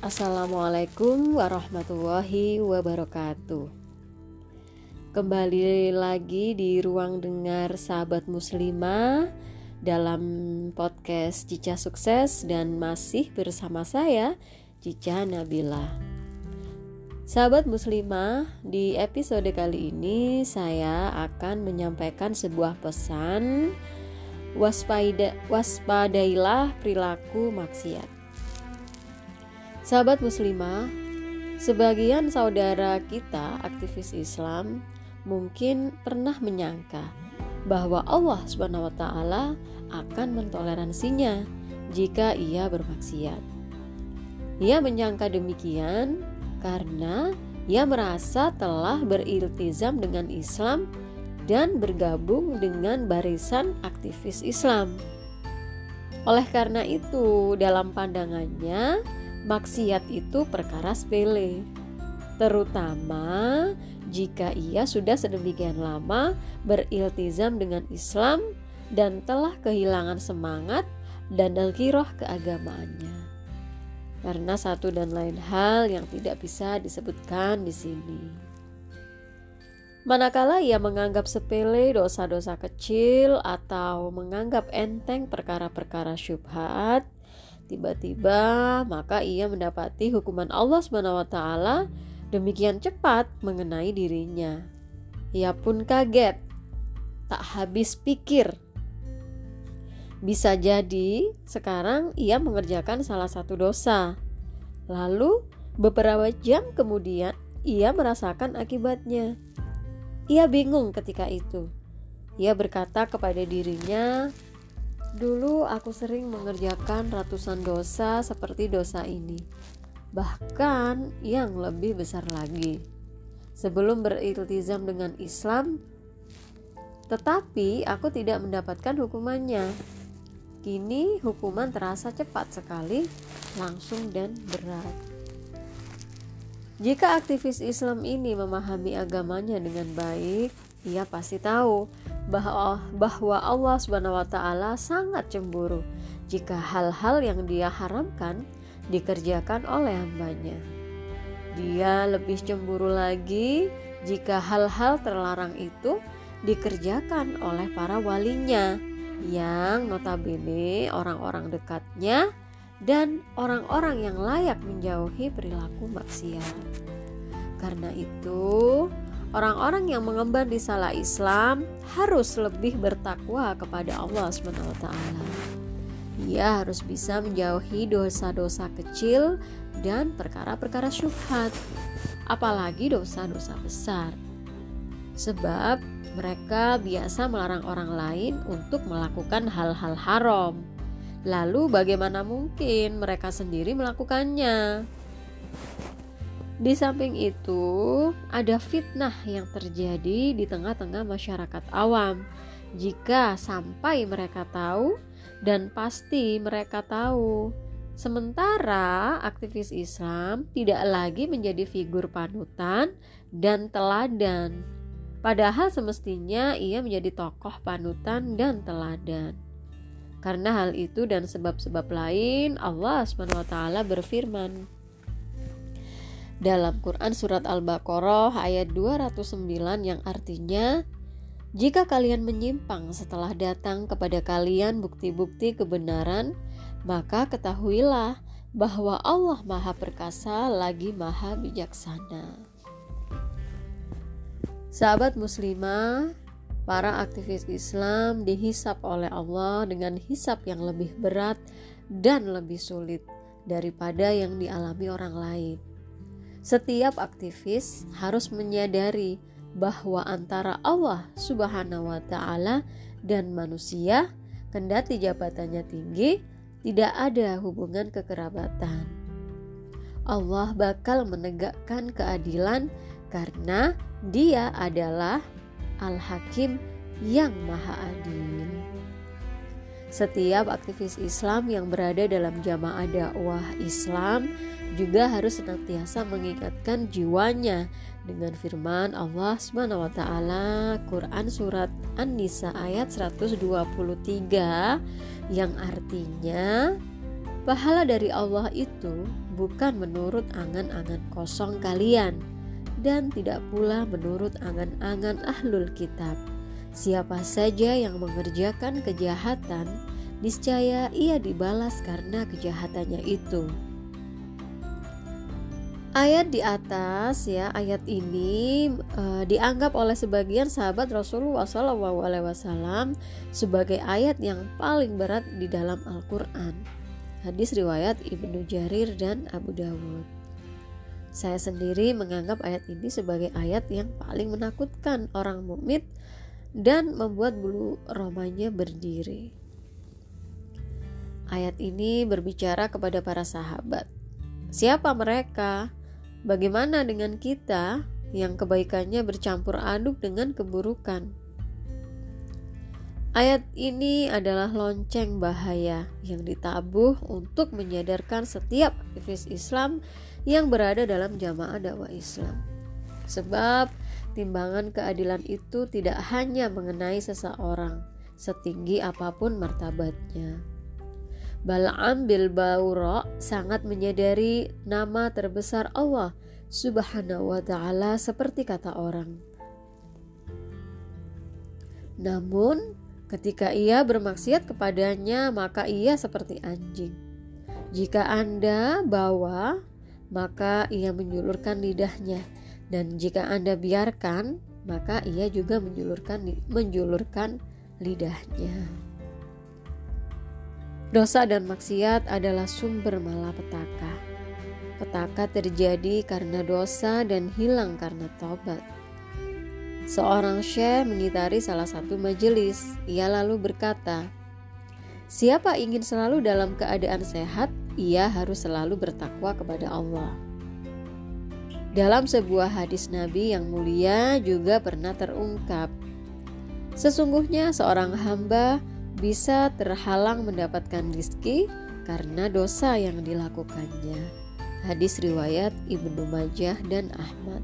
Assalamualaikum warahmatullahi wabarakatuh. Kembali lagi di ruang dengar sahabat muslimah dalam podcast Cica Sukses dan masih bersama saya Cica Nabila. Sahabat muslimah, di episode kali ini saya akan menyampaikan sebuah pesan waspada waspadailah perilaku maksiat. Sahabat muslimah, sebagian saudara kita aktivis Islam mungkin pernah menyangka bahwa Allah Subhanahu wa taala akan mentoleransinya jika ia bermaksiat. Ia menyangka demikian karena ia merasa telah beriltizam dengan Islam dan bergabung dengan barisan aktivis Islam. Oleh karena itu, dalam pandangannya, maksiat itu perkara sepele, terutama jika ia sudah sedemikian lama beriltizam dengan Islam dan telah kehilangan semangat dan dalkiroh keagamaannya. Karena satu dan lain hal yang tidak bisa disebutkan di sini. Manakala ia menganggap sepele dosa-dosa kecil atau menganggap enteng perkara-perkara syubhat, Tiba-tiba maka ia mendapati hukuman Allah SWT demikian cepat mengenai dirinya. Ia pun kaget, tak habis pikir. Bisa jadi sekarang ia mengerjakan salah satu dosa. Lalu beberapa jam kemudian ia merasakan akibatnya. Ia bingung ketika itu. Ia berkata kepada dirinya, Dulu aku sering mengerjakan ratusan dosa seperti dosa ini, bahkan yang lebih besar lagi. Sebelum beriltizam dengan Islam, tetapi aku tidak mendapatkan hukumannya. Kini hukuman terasa cepat sekali, langsung dan berat. Jika aktivis Islam ini memahami agamanya dengan baik, ia pasti tahu bahwa bahwa Allah Subhanahu wa taala sangat cemburu jika hal-hal yang dia haramkan dikerjakan oleh hambanya. Dia lebih cemburu lagi jika hal-hal terlarang itu dikerjakan oleh para walinya yang notabene orang-orang dekatnya dan orang-orang yang layak menjauhi perilaku maksiat. Karena itu, Orang-orang yang mengemban di salah Islam harus lebih bertakwa kepada Allah SWT. Ia harus bisa menjauhi dosa-dosa kecil dan perkara-perkara syubhat, apalagi dosa-dosa besar. Sebab mereka biasa melarang orang lain untuk melakukan hal-hal haram. Lalu bagaimana mungkin mereka sendiri melakukannya? Di samping itu, ada fitnah yang terjadi di tengah-tengah masyarakat awam. Jika sampai mereka tahu, dan pasti mereka tahu, sementara aktivis Islam tidak lagi menjadi figur panutan dan teladan. Padahal semestinya ia menjadi tokoh panutan dan teladan. Karena hal itu dan sebab-sebab lain, Allah SWT berfirman, dalam Quran surat Al-Baqarah ayat 209 yang artinya jika kalian menyimpang setelah datang kepada kalian bukti-bukti kebenaran maka ketahuilah bahwa Allah Maha Perkasa lagi Maha Bijaksana. Sahabat muslimah, para aktivis Islam dihisap oleh Allah dengan hisap yang lebih berat dan lebih sulit daripada yang dialami orang lain. Setiap aktivis harus menyadari bahwa antara Allah Subhanahu wa taala dan manusia kendati jabatannya tinggi tidak ada hubungan kekerabatan. Allah bakal menegakkan keadilan karena Dia adalah Al-Hakim yang Maha Adil. Setiap aktivis Islam yang berada dalam jamaah dakwah Islam juga harus senantiasa mengingatkan jiwanya dengan firman Allah Subhanahu wa taala Quran surat An-Nisa ayat 123 yang artinya pahala dari Allah itu bukan menurut angan-angan kosong kalian dan tidak pula menurut angan-angan ahlul kitab. Siapa saja yang mengerjakan kejahatan, niscaya ia dibalas karena kejahatannya itu. Ayat di atas ya, ayat ini uh, dianggap oleh sebagian sahabat Rasulullah SAW sebagai ayat yang paling berat di dalam Al-Qur'an. Hadis riwayat Ibnu Jarir dan Abu Dawud. Saya sendiri menganggap ayat ini sebagai ayat yang paling menakutkan orang mukmin dan membuat bulu romanya berdiri. Ayat ini berbicara kepada para sahabat. Siapa mereka? Bagaimana dengan kita yang kebaikannya bercampur aduk dengan keburukan? Ayat ini adalah lonceng bahaya yang ditabuh untuk menyadarkan setiap aktivis Islam yang berada dalam jamaah dakwah Islam. Sebab timbangan keadilan itu tidak hanya mengenai seseorang, setinggi apa pun martabatnya. Bal'am bil Baura sangat menyadari nama terbesar Allah subhanahu wa ta'ala seperti kata orang. Namun, ketika ia bermaksiat kepadanya, maka ia seperti anjing. Jika Anda bawa, maka ia menyulurkan lidahnya, dan jika Anda biarkan, maka ia juga menjulurkan menjulurkan lidahnya. Dosa dan maksiat adalah sumber malapetaka. Petaka terjadi karena dosa dan hilang karena tobat. Seorang syekh mengitari salah satu majelis. Ia lalu berkata, "Siapa ingin selalu dalam keadaan sehat, ia harus selalu bertakwa kepada Allah." Dalam sebuah hadis Nabi yang mulia juga pernah terungkap, sesungguhnya seorang hamba bisa terhalang mendapatkan rizki karena dosa yang dilakukannya. Hadis riwayat Ibnu Majah dan Ahmad.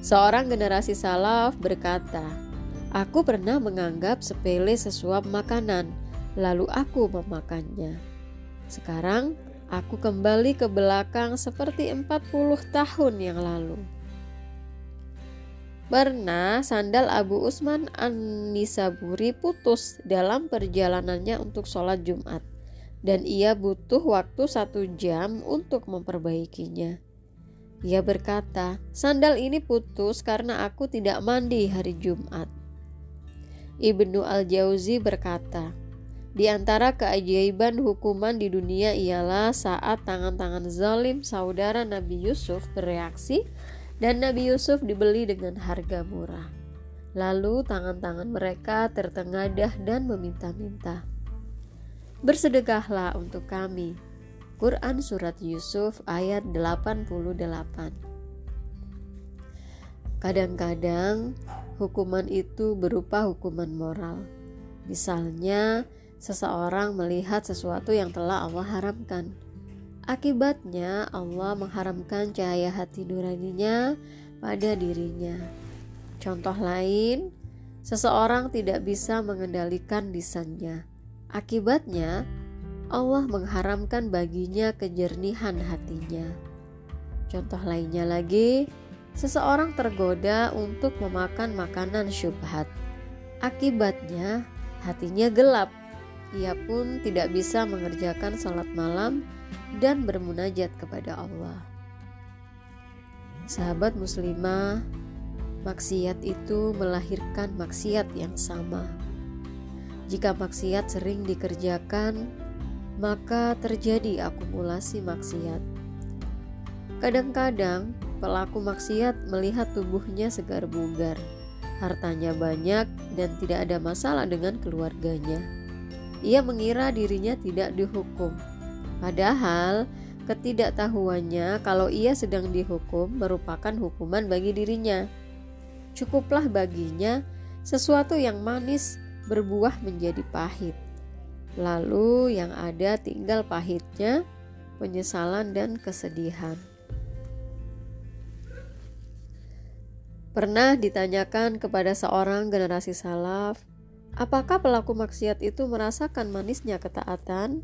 Seorang generasi salaf berkata, "Aku pernah menganggap sepele sesuap makanan, lalu aku memakannya. Sekarang aku kembali ke belakang seperti 40 tahun yang lalu." Pernah sandal Abu Usman An-Nisaburi putus dalam perjalanannya untuk sholat Jumat dan ia butuh waktu satu jam untuk memperbaikinya. Ia berkata, sandal ini putus karena aku tidak mandi hari Jumat. Ibnu Al-Jauzi berkata, di antara keajaiban hukuman di dunia ialah saat tangan-tangan zalim saudara Nabi Yusuf bereaksi dan Nabi Yusuf dibeli dengan harga murah. Lalu tangan-tangan mereka tertengadah dan meminta-minta. Bersedekahlah untuk kami. Quran Surat Yusuf ayat 88 Kadang-kadang hukuman itu berupa hukuman moral. Misalnya, seseorang melihat sesuatu yang telah Allah haramkan Akibatnya Allah mengharamkan cahaya hati nuraninya pada dirinya. Contoh lain, seseorang tidak bisa mengendalikan lisannya. Akibatnya Allah mengharamkan baginya kejernihan hatinya. Contoh lainnya lagi, seseorang tergoda untuk memakan makanan syubhat. Akibatnya hatinya gelap. Ia pun tidak bisa mengerjakan salat malam dan bermunajat kepada Allah. Sahabat muslimah, maksiat itu melahirkan maksiat yang sama. Jika maksiat sering dikerjakan, maka terjadi akumulasi maksiat. Kadang-kadang pelaku maksiat melihat tubuhnya segar bugar, hartanya banyak, dan tidak ada masalah dengan keluarganya. Ia mengira dirinya tidak dihukum, Padahal ketidaktahuannya kalau ia sedang dihukum merupakan hukuman bagi dirinya. Cukuplah baginya sesuatu yang manis berbuah menjadi pahit. Lalu yang ada tinggal pahitnya, penyesalan dan kesedihan. Pernah ditanyakan kepada seorang generasi salaf, apakah pelaku maksiat itu merasakan manisnya ketaatan?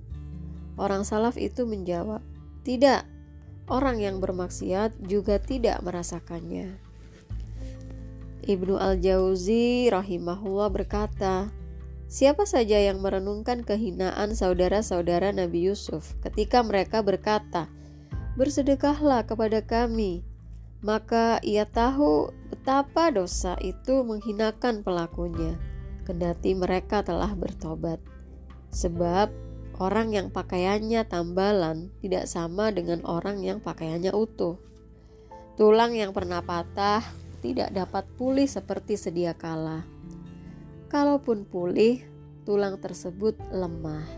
Orang salaf itu menjawab, "Tidak, orang yang bermaksiat juga tidak merasakannya." Ibnu Al-Jauzi rahimahullah berkata, Siapa saja yang merenungkan kehinaan saudara-saudara Nabi Yusuf ketika mereka berkata, "Bersedekahlah kepada kami," maka ia tahu betapa dosa itu menghinakan pelakunya, kendati mereka telah bertobat. Sebab orang yang pakaiannya tambalan tidak sama dengan orang yang pakaiannya utuh. Tulang yang pernah patah tidak dapat pulih seperti sedia kala Kalaupun pulih, tulang tersebut lemah.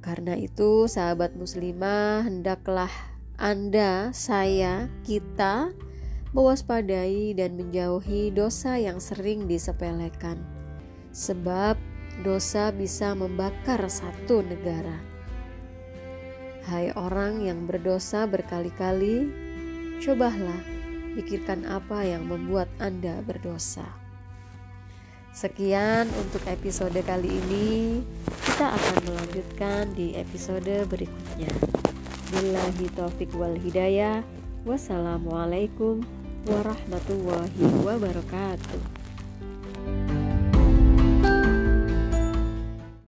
Karena itu, sahabat muslimah, hendaklah Anda, saya, kita mewaspadai dan menjauhi dosa yang sering disepelekan, sebab dosa bisa membakar satu negara. Hai orang yang berdosa berkali-kali, cobalah pikirkan apa yang membuat Anda berdosa. Sekian untuk episode kali ini. Kita akan melanjutkan di episode berikutnya. Billahi taufik wal hidayah. Wassalamualaikum warahmatullahi wabarakatuh.